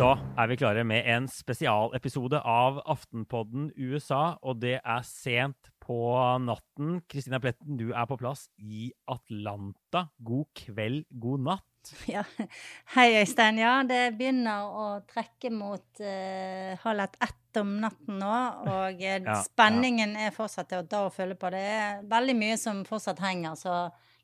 Da er vi klare med en spesialepisode av Aftenpodden USA, og det er sent på natten. Kristina Pletten, du er på plass i Atlanta. God kveld, god natt. Ja. Hei, Øystein. Ja, det begynner å trekke mot uh, halv ett om natten nå. Og uh, ja, spenningen ja. er fortsatt til å ta og følge på. Det er veldig mye som fortsatt henger, så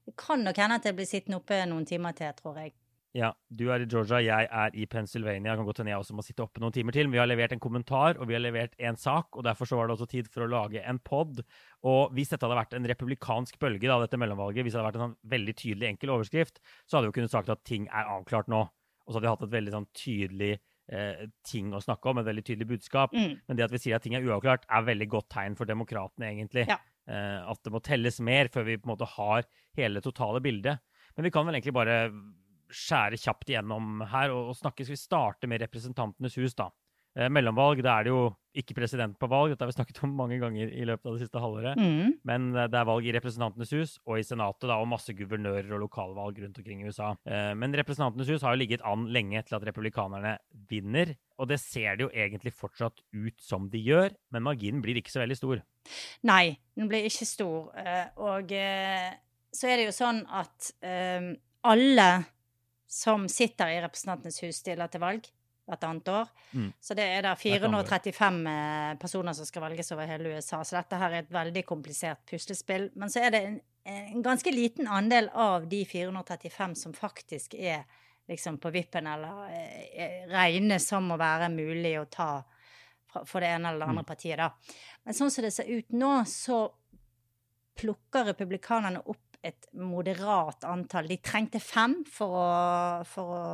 det kan nok hende at jeg blir sittende oppe noen timer til, tror jeg. Ja, du er i Georgia, jeg er i Pennsylvania. Jeg kan godt hende jeg også må sitte oppe noen timer til. Vi har levert en kommentar og vi har levert en sak, og derfor så var det også tid for å lage en pod. Og hvis dette hadde vært en republikansk bølge, da, dette mellomvalget, hvis det hadde vært en sånn veldig tydelig, enkel overskrift, så hadde vi jo kunnet sagt at ting er avklart nå. Og så hadde vi hatt et veldig sånn tydelig eh, ting å snakke om, et veldig tydelig budskap. Mm. Men det at vi sier at ting er uavklart, er veldig godt tegn for demokratene, egentlig. Ja. Eh, at det må telles mer før vi på en måte har hele det totale bildet. Men vi kan vel egentlig bare skjære kjapt igjennom her og, og snakke. Skal vi starte med Representantenes hus, da? Eh, mellomvalg, da er det jo ikke president på valg, dette har vi snakket om mange ganger i løpet av det siste halvåret. Mm. Men eh, det er valg i Representantenes hus og i Senatet, da, og masse guvernører og lokalvalg rundt omkring i USA. Eh, men Representantenes hus har jo ligget an lenge til at republikanerne vinner. Og det ser det jo egentlig fortsatt ut som de gjør, men marginen blir ikke så veldig stor. Nei, den blir ikke stor. Og så er det jo sånn at alle som sitter i Representantenes hus, stiller til valg hvert annet år. Mm. Så det er da 435 eh, personer som skal velges over hele USA. Så dette her er et veldig komplisert puslespill. Men så er det en, en ganske liten andel av de 435 som faktisk er liksom på vippen, eller eh, regnes som å være mulig å ta for det ene eller det andre mm. partiet, da. Men sånn som det ser ut nå, så plukker republikanerne opp et moderat antall. De trengte fem for å, for å,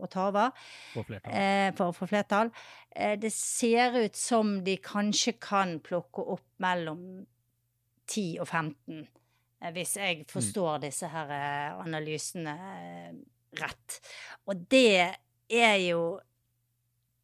å ta over. For, eh, for å få flertall. Eh, det ser ut som de kanskje kan plukke opp mellom 10 og 15, eh, hvis jeg mm. forstår mm. disse her eh, analysene eh, rett. Og det er jo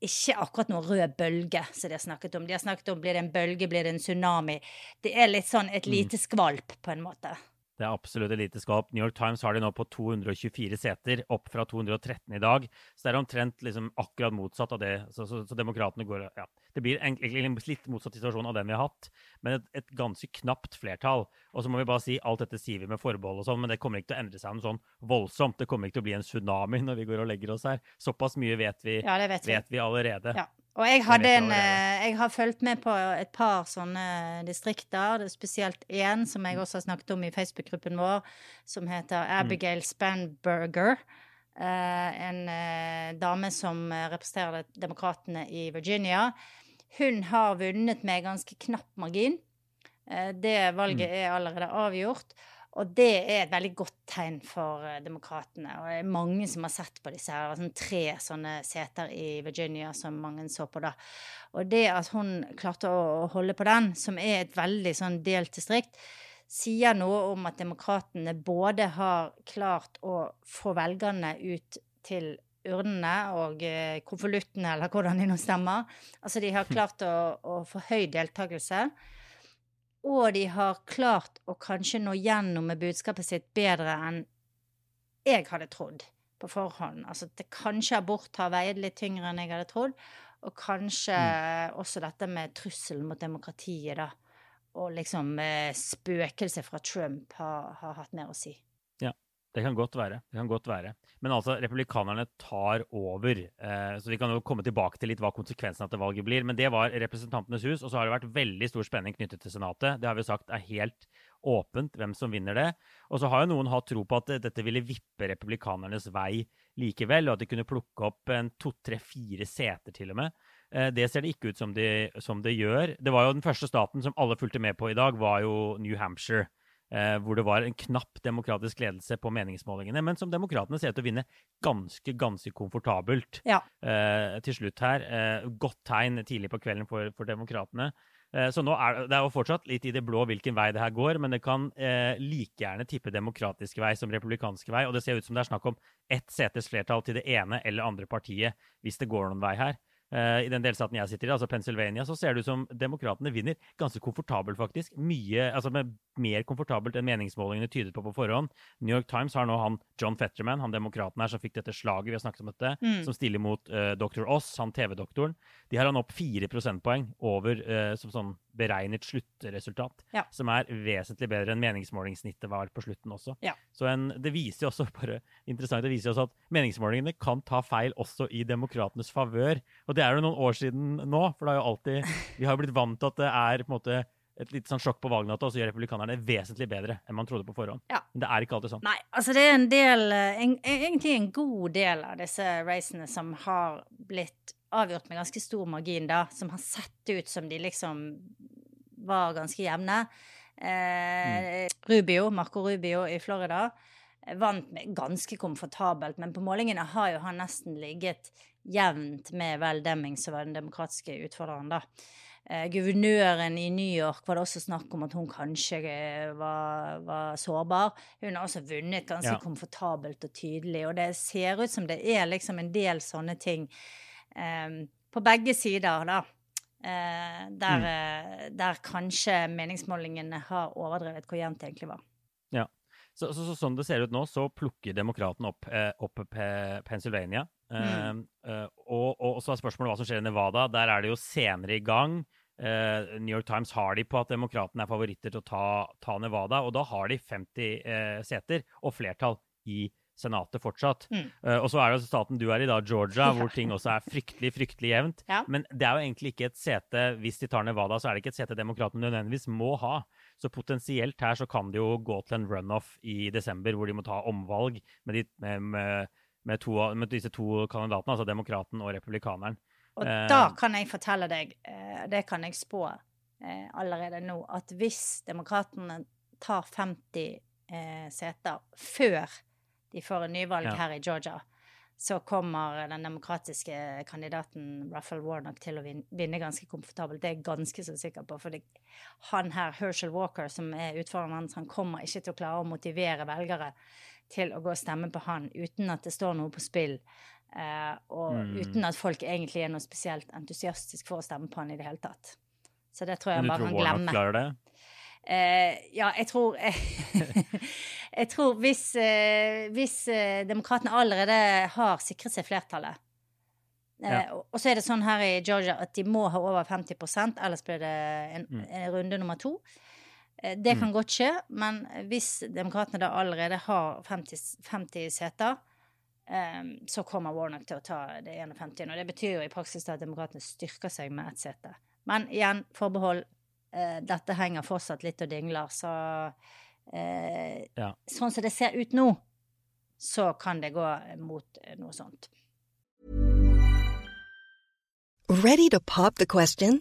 ikke akkurat noe rød bølge, som de har snakket om. De har snakket om blir det en bølge, blir det en tsunami. Det er litt sånn et mm. lite skvalp, på en måte. Det er absolutt eliteskap. New York Times har de nå på 224 seter, opp fra 213 i dag. Så det er omtrent liksom akkurat motsatt av det. Så, så, så demokratene går ja. Det blir egentlig en litt motsatt situasjon av den vi har hatt, men et, et, ganske knapt flertall. Og så må vi bare si alt dette sier vi med forbehold og sånn, men det kommer ikke til å endre seg noe sånn voldsomt. Det kommer ikke til å bli en tsunami når vi går og legger oss her. Såpass mye vet vi, ja, vet vi. Vet vi allerede. Ja. Og jeg, en, eh, jeg, har fulgt med på et par sånne distrikter. Er spesielt én som jeg også har snakket om i Facebook-gruppen vår, som heter mm. Abigail Spanberger. Eh, en eh, dame som representerer demokratene i Virginia. Hun har vunnet med ganske knapp margin. Det valget mm. er allerede avgjort. Og det er et veldig godt tegn for uh, demokratene. Og det er mange som har sett på disse her. Det var sånn tre sånne seter i Virginia som mange så på da. Og det at hun klarte å holde på den, som er et veldig sånn delt distrikt, sier noe om at demokratene både har klart å få velgerne ut til urnene og uh, konvoluttene, eller hvordan de nå stemmer. Altså de har klart å, å få høy deltakelse. Og de har klart å kanskje nå gjennom med budskapet sitt bedre enn jeg hadde trodd på forhånd. Altså at kanskje abort har veid litt tyngre enn jeg hadde trodd. Og kanskje mm. også dette med trusselen mot demokratiet, da. Og liksom eh, spøkelset fra Trump har, har hatt mer å si. Det kan godt være. det kan godt være. Men altså, republikanerne tar over. Eh, så vi kan jo komme tilbake til litt hva konsekvensen av valget blir. Men det var Representantenes hus, og så har det vært veldig stor spenning knyttet til Senatet. Det har vi sagt er helt åpent hvem som vinner det. Og så har jo noen hatt tro på at dette ville vippe republikanernes vei likevel, og at de kunne plukke opp en to, tre, fire seter til og med. Eh, det ser det ikke ut som det de gjør. Det var jo den første staten som alle fulgte med på i dag, var jo New Hampshire. Eh, hvor det var en knapp demokratisk ledelse på meningsmålingene, men som demokratene ser ut til å vinne ganske, ganske komfortabelt Ja. eh, til slutt her. Eh, godt tegn tidlig på kvelden for, for demokratene. Eh, Så nå er det er jo fortsatt litt i det blå hvilken vei det her går, men det kan eh, like gjerne tippe demokratisk vei som republikansk vei. Og det ser ut som det er snakk om ett setes flertall til det ene eller andre partiet hvis det går noen vei her. Eh, I den delstaten jeg sitter i, altså Pennsylvania, så ser det ut som demokratene vinner ganske komfortabelt, faktisk. Mye, altså med Mer komfortabelt enn meningsmålingene tydet på på forhånd. New York Times har nå han John Fetterman, han demokraten her som fikk dette slaget, vi har snakket om dette, Mm. som stiller mot uh, dr. Oss, han TV-doktoren. De har han opp fire prosentpoeng over uh, som sånn beregnet sluttresultat. Ja. Som er vesentlig bedre enn meningsmålingssnittet var på slutten også. Ja. Så en, det viser jo også bare interessant, det viser også at meningsmålingene kan ta feil også i demokratenes favør. Og det er jo noen år siden nå, for det har jo alltid Vi har jo blitt vant til at det er på en måte et lite sånn sjokk på valgnatta, og så gjør republikanerne det vesentlig bedre enn man trodde på forhånd. Ja. Men det er ikke alltid sånn. Nei, altså det er en del en, Egentlig en god del av disse racene som har blitt avgjort med ganske stor margin, da. Som har sett ut som de liksom var ganske jevne. Eh, Rubio, Marco Rubio i Florida, eh, vant med ganske komfortabelt, men på målingene har jo han nesten ligget jevnt med Val Demming, som var den demokratiske utfordreren, da. Eh, guvernøren i New York var det også snakk om at hun kanskje eh, var, var sårbar. Hun har også vunnet ganske Ja. komfortabelt og tydelig, og det ser ut som det er liksom en del sånne ting eh, på begge sider, da. Eh, der, eh, der kanskje meningsmålingene har overdrevet hvor jevnt det egentlig var. Så, så, så sånn det ser ut nå, så plukker demokratene opp, eh, opp Pennsylvania. Eh, Uh, og, og så er spørsmålet hva som skjer i Nevada. Der er det jo senere i gang. Uh, New York Times har de på at demokratene er favoritter til å ta, ta Nevada. Og da har de 50 uh, seter og flertall i Senatet fortsatt. Mm. Eh, og så er det staten du er i, da, Georgia, hvor ting også er fryktelig, fryktelig jevnt. Ja. Men det er jo egentlig ikke et sete Hvis de tar Nevada, så er det ikke et sete demokratene nødvendigvis må ha. Så potensielt her så kan det jo gå til en runoff i desember, hvor de må ta omvalg med, de, med, med, med, to, med disse to kandidatene, altså demokraten og republikaneren. Og Eh, da kan jeg fortelle deg, eh, det kan jeg spå eh, allerede nå, at hvis demokratene tar 50 eh, seter før de får en nyvalg Ja. her i Georgia, så kommer den demokratiske kandidaten Raphael Warnock til å vinne ganske komfortabelt. Det er jeg ganske så sikker på. For han her, Herschel Walker, som er utfordreren hans, han kommer ikke til å klare å motivere velgere til å gå og stemme på han uten at det står noe på spill. Eh, og Mm. uten at folk egentlig er noe spesielt entusiastisk for å stemme på han i det hele tatt. Så det tror jeg Men du han bare tror kan Warnock glemme. klarer det? Eh, ja, jeg tror Jeg tror hvis, eh, hvis eh, demokratene allerede har sikret seg flertallet eh, Ja. og- Og så er det sånn her i Georgia at de må ha over 50% ellers blir det en, Mm. en runde nummer to. Eh, Det kan godt skje, men hvis demokratene da allerede har 50, 50 seter, um, så kommer Warnock til å ta det 51. Og det betyr jo i praksis at demokratene styrker seg med ett sete. Men igjen, forbehold. Uh, dette henger fortsatt litt og dingler, så uh, Ja. Sånn som det ser ut nå, så kan det gå mot noe sånt. Ready to pop the question?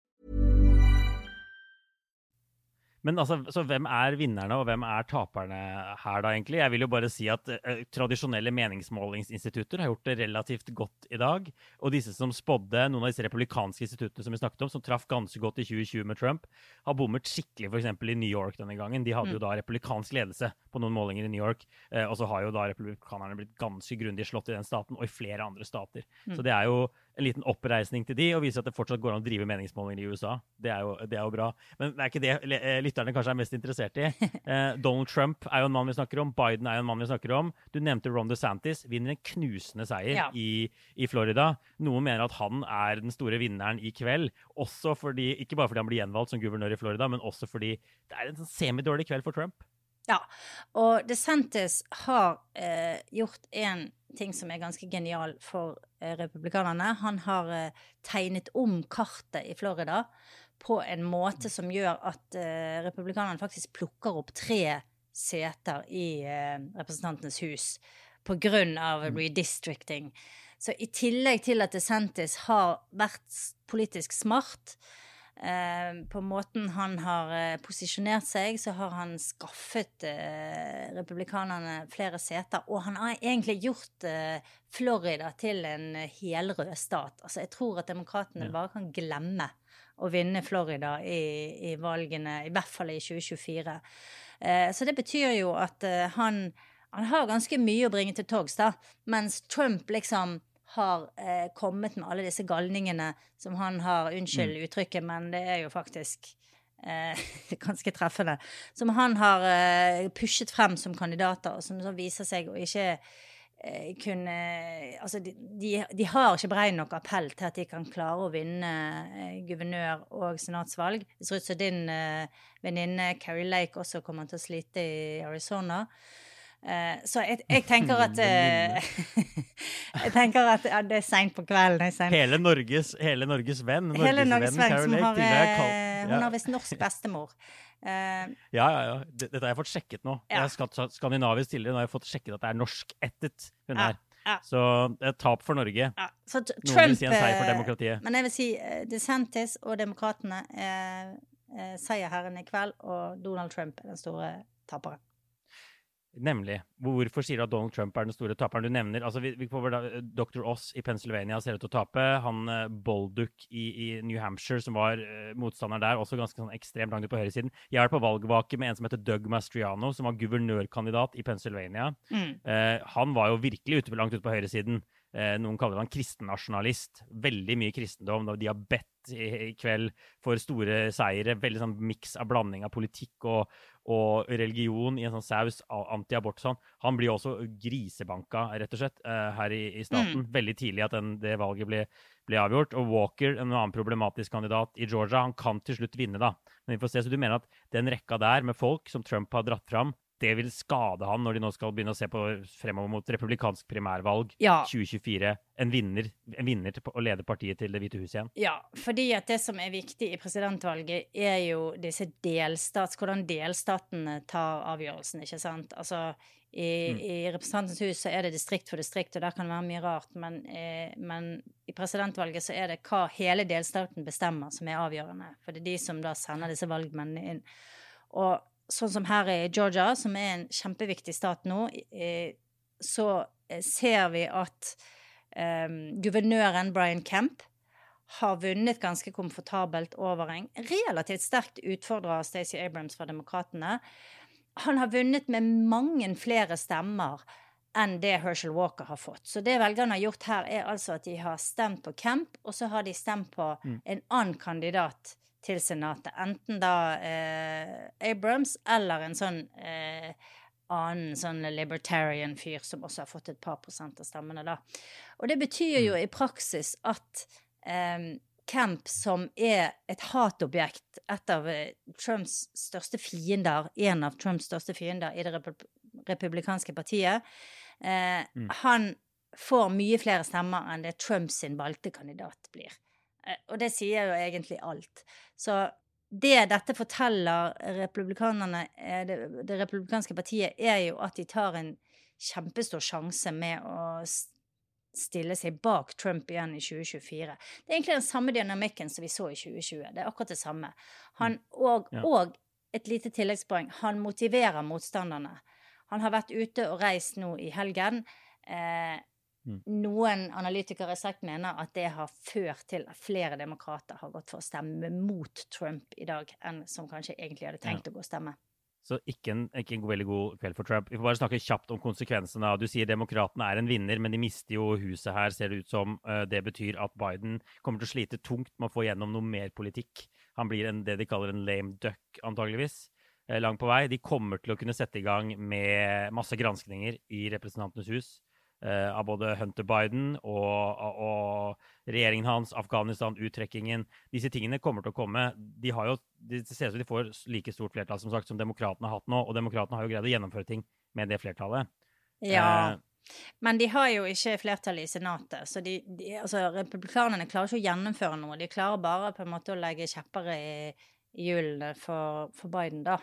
Men altså, så hvem er vinnerne, og hvem er taperne her, da, egentlig? Jeg vil jo bare si at uh, tradisjonelle meningsmålingsinstitutter har gjort det relativt godt i dag. Og disse som spådde, noen av disse republikanske instituttene som vi snakket om, som traff ganske godt i 2020 med Trump, har bommet skikkelig, f.eks. i New York denne gangen. De hadde jo da republikansk ledelse på noen målinger i New York, Uh, og så har jo da republikanerne blitt ganske grundig slått i den staten, og i flere andre stater. Så det er jo en liten oppreisning til de, og viser at det fortsatt går an å drive meningsmålinger i USA. Det er jo, det er jo bra. Men det er ikke det eh, lytterne kanskje er mest interessert i. Eh, Donald Trump er jo en mann vi snakker om. Biden er jo en mann vi snakker om. Du nevnte Ron DeSantis. Vinner en knusende seier Ja. i, i Florida. Noen mener at han er den store vinneren i kveld. Også fordi, ikke bare fordi han blir gjenvalgt som guvernør i Florida, men også fordi det er en sånn semidårlig kveld for Trump. Ja. Og DeSantis har eh, gjort en ting som er ganske genial for republikanerne. Han har eh, tegnet om kartet i Florida på en måte som gjør at eh, republikanerne faktisk plukker opp tre seter i eh, Representantenes hus på grunn av redistricting. Så i tillegg til at DeSantis har vært politisk smart, Eh, på måten han har eh, posisjonert seg, så har han skaffet eh, republikanerne flere seter. Og han har egentlig gjort eh, Florida til en helrød stat. Altså, jeg tror at demokratene ja. bare kan glemme å vinne Florida i, i, valgene, i hvert fall i 2024. Eh, så det betyr jo at han, han har ganske mye å bringe til torgs, da. Mens Trump liksom har eh, kommet med alle disse galningene som han har Unnskyld mm. uttrykket, men det er jo faktisk eh, ganske treffende. Som han har eh, pushet frem som kandidater, og som så viser seg å ikke eh, kunne Altså, de, de, de, har ikke brei nok appell til at de kan klare å vinne eh, guvernør- og senatsvalg. Det ser ut som din eh, venninne Carrie Lake også kommer til å slite i Arizona. Uh, så jeg, jeg, tenker at uh, Jeg tenker at ja, det er seint på kvelden. Hele Norges, hele Norges venn. Norges hele Norges venn, venn som har, ja. Hun har visst norsk bestemor. ja, ja, ja. Dette har jeg fått sjekket nå. Ja. Jeg har skandinavisk tidligere. Nå har jeg fått sjekket at det er norskættet hun er. Ja. Så det er tap for Norge. Ja. Så Trump, Noen vil si en seier for demokratiet. Men jeg vil si DeSantis og demokratene er seierherren i kveld, og Donald Trump er den store taperen. Nemlig. Hvorfor sier du at Donald Trump er den store taperen? Du nevner altså vi, vi får da, Dr. Oss i Pennsylvania ser ut til å tape. Han uh, Bolduc i, i, New Hampshire, som var uh, motstander der, også ganske sånn ekstremt langt ut på høyresiden. Jeg har vært på valgvake med en som heter Doug Mastriano, som var guvernørkandidat i Pennsylvania. Mm. Uh, han var jo virkelig ute, langt ute på høyresiden. Uh, noen kaller han kristennasjonalist. Veldig mye kristendom. De har bedt i, kveld for store seire. Veldig sånn miks av blanding av politikk og, og, religion i en sånn saus. Antiabort sånn. Han blir også grisebanka, rett og slett, eh, her i, i staten. Mm. Veldig tidlig at den, det valget ble, ble, avgjort. Og Walker, en annen problematisk kandidat i Georgia, han kan til slutt vinne, da. Men vi får se. Så du mener at den rekka der med folk som Trump har dratt fram, det vil skade han når de nå skal begynne å se på fremover mot republikansk primærvalg ja. 2024. En vinner, en vinner til å lede partiet til Det hvite huset igjen. Ja, fordi at det som er viktig i presidentvalget, er jo disse delstats... Hvordan delstatene tar avgjørelsen, ikke sant? Altså i, mm. i Representantens hus så er det distrikt for distrikt, og der kan det være mye rart, men, eh, men, i presidentvalget så er det hva hele delstaten bestemmer, som er avgjørende. For det er de som da sender disse valgmennene inn. Og sånn som her i Georgia, som er en kjempeviktig stat nå, så eh, ser vi at um, guvernøren Brian Kemp har vunnet ganske komfortabelt over en relativt sterkt utfordrer av Stacey Abrams fra Demokratene. Han har vunnet med mange flere stemmer enn det Herschel Walker har fått. Så det velgerne har gjort her, er altså at de har stemt på Kemp, og så har de stemt på mm. en annen kandidat til Senatet. Enten da eh, Abrams eller en sånn eh, annen sånn libertarian fyr som også har fått et par prosent av stemmene, da. Og det betyr jo mm. i praksis at eh, Camp, som er et hatobjekt, et av eh, Trumps største fiender, en av Trumps største fiender i det republikanske partiet, eh, mm. han får mye flere stemmer enn det Trumps valgte kandidat blir. Eh, og det sier jo egentlig alt. Så det dette forteller republikanerne, eh, det, det republikanske partiet, er jo at de tar en kjempestor sjanse med å stille seg bak Trump igjen i 2024. Det er egentlig den samme dynamikken som vi så i 2020. Det er akkurat det samme. Han, mm. og, ja. og et lite tilleggspoeng. Han motiverer motstanderne. Han har vært ute og reist nå i helgen. Eh. Noen analytikere sagt mener at det har ført til at flere demokrater har gått for å stemme mot Trump i dag, enn som kanskje egentlig hadde tenkt ja. å gå og stemme. Så ikke en, ikke en, veldig god kveld for Trump. Vi får bare snakke kjapt om konsekvensene. Du sier demokratene er en vinner, men de mister jo huset her, ser det ut som. Eh, det betyr at Biden kommer til å slite tungt med å få gjennom noe mer politikk. Han blir en, det de kaller en lame duck, antageligvis. Eh, langt på vei. De kommer til å kunne sette i gang med masse granskninger i Representantenes hus. Uh, av både Hunter Biden og, og, regjeringen hans, Afghanistan, uttrekkingen. Disse tingene kommer til å komme. De har jo det ser ut som de får like stort flertall som sagt som demokratene har hatt nå. Og demokratene har jo greid å gjennomføre ting med det flertallet. Ja. Eh, men de har jo ikke flertall i Senatet. Så de, de, altså, republikanerne klarer ikke å gjennomføre noe. De klarer bare på en måte å legge kjepper i, i hjulene for, for, Biden, da.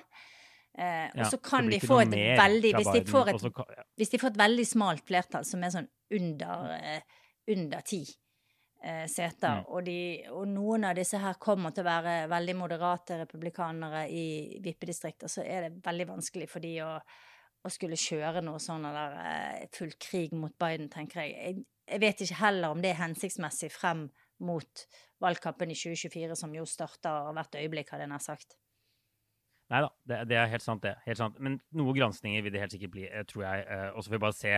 Eh, og så kan de få et veldig hvis de, får et, ja. hvis de får et veldig smalt flertall som er sånn under, eh, under ti eh, seter, mm. og, de, og, noen av disse her kommer til å være veldig moderate republikanere i vippedistrikter, så er det veldig vanskelig for de å å skulle kjøre noe sånn eller eh, full krig mot Biden, tenker jeg. jeg. jeg. vet ikke heller om det er hensiktsmessig frem mot valgkampen i 2024, som jo starter hvert øyeblikk, hadde jeg nær sagt. Nei da, det, det, er helt sant, det. Helt sant. Men noen granskninger vil det helt sikkert bli, eh, tror jeg. Eh, og så får vi bare se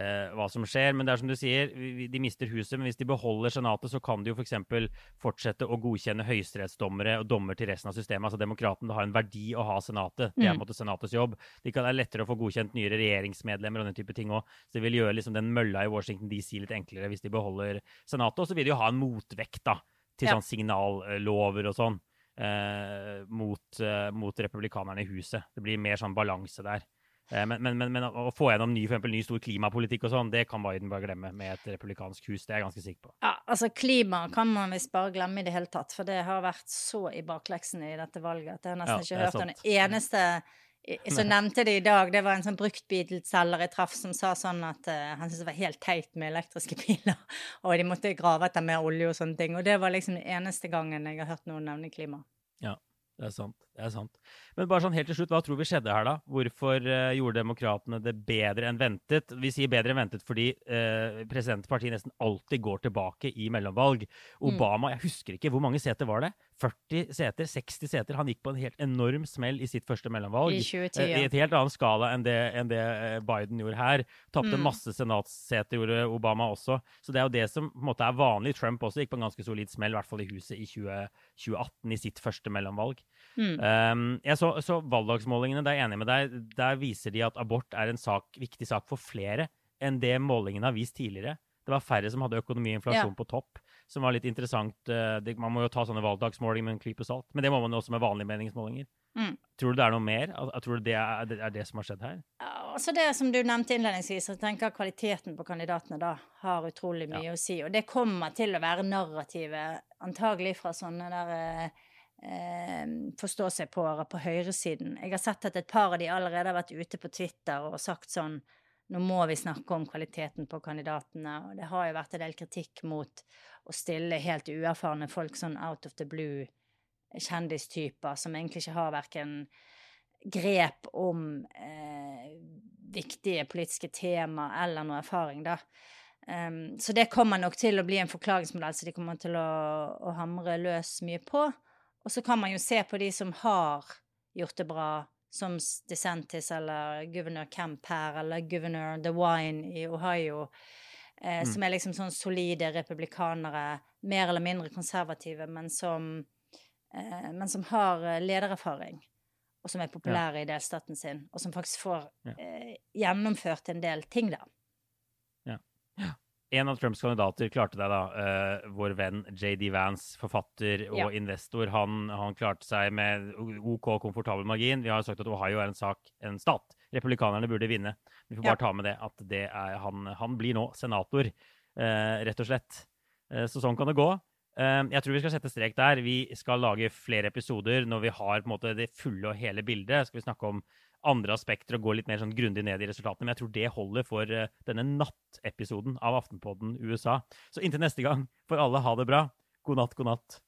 uh, hva som skjer. Men det er som du sier, de mister huset. Men hvis de beholder Senatet, så kan de jo f.eks. For fortsette å godkjenne høyesterettsdommere og dommer til resten av systemet. Altså Demokratene har en verdi å ha Senatet. Det er på en måte Senatets jobb. Det kan, er lettere å få godkjent nyere regjeringsmedlemmer og den type ting òg. Så det vil gjøre liksom den mølla i Washington DC litt enklere hvis de beholder Senatet. Og så vil de jo ha en motvekt da, til ja. sånn signallover og sånn. Eh, mot, eh, mot republikanerne i huset. Det blir mer sånn balanse der. Eh, men, men, men, men, å få gjennom ny, for ny stor klimapolitikk og sånn, det kan Biden bare glemme med et republikansk hus. Det er jeg ganske sikker på. Ja, altså Klima kan man visst bare glemme i det hele tatt, for det har vært så i bakleksene i dette valget at jeg har nesten ja, ikke hørt den eneste så nevnte det i dag, det var en sånn bruktbilselger jeg traff, som sa sånn at uh, han syntes det var helt teit med elektriske biler, og de måtte grave etter mer olje og sånne ting. Og det var liksom den eneste gangen jeg har hørt noen nevne klima. Ja, det er sant. Det er sant. Men bare sånn helt til slutt, hva tror vi skjedde her, da? Hvorfor uh, gjorde demokratene det bedre enn ventet? Vi sier bedre enn ventet fordi uh, presidentpartiet nesten alltid går tilbake i mellomvalg. Mm. Obama, mm. jeg husker ikke, hvor mange seter var det? 40 seter? 60 seter? Han gikk på en helt enorm smell i sitt første mellomvalg. I 2010, ja. Uh, I et helt annen skala enn det, enn det Biden gjorde her. Tapte mm. masse senatsseter, gjorde Obama også. Så det er jo det som på en måte er vanlig. Trump også gikk på en ganske solid smell, i hvert fall i huset i 20, 2018, i sitt første mellomvalg. Mm. Um, jeg så, så, valgdagsmålingene, der er jeg enig med deg. Der viser de at abort er en sak, viktig sak for flere enn det målingene har vist tidligere. Det var færre som hadde økonomi og inflasjon ja. på topp, som var litt interessant. Eh, det, man må jo ta sånne valgdagsmålinger med en klype salt, men det må man jo også med vanlige meningsmålinger. Mm. Tror du det er noe mer? Jeg tror det er, det er, det som har skjedd her? Ja, altså Det som du nevnte innledningsvis, jeg tenker kvaliteten på kandidatene da har utrolig mye ja. å si. Og det kommer til å være narrativet, antagelig fra sånne der eh, forstå seg på på høyresiden. Jeg har sett at et par av de allerede har vært ute på Twitter og sagt sånn nå må vi snakke om kvaliteten på kandidatene. Og det har jo vært en del kritikk mot å stille helt uerfarne folk sånn out of the blue, kjendistyper som egentlig ikke har verken grep om eh, viktige politiske tema eller noe erfaring, da. Um, så det kommer nok til å bli en forklaringsmodell så de kommer til å, å hamre løs mye på. Og så kan man jo se på de som har gjort det bra, som DeSantis eller guvernør Kemp her, eller guvernør DeWine i Ohio, eh, mm. som er liksom sånn solide republikanere, mer eller mindre konservative, men som, eh, men som har eh, ledererfaring, og som er populære ja. i delstaten sin, og som faktisk får ja. eh, gjennomført en del ting der. Ja. ja en av Trumps kandidater klarte det, da. Uh, vår venn JD Vance, forfatter og ja. investor. Han, han, klarte seg med OK komfortabel margin. Vi har sagt at Ohio er en sak, en stat. Republikanerne burde vinne. Vi får bare ja. ta med det at det er, han, han blir nå senator, uh, rett og slett. Uh, så sånn kan det gå. Jeg tror vi skal sette strek der. Vi skal lage flere episoder når vi har måte, det fulle og hele bildet. Skal vi snakke om andre aspekter og gå litt mer sånn grundig ned i resultatene. Men jeg tror det holder for uh, denne nattepisoden av Aftenpodden USA. Så inntil neste gang får alle ha det bra. God natt, god natt.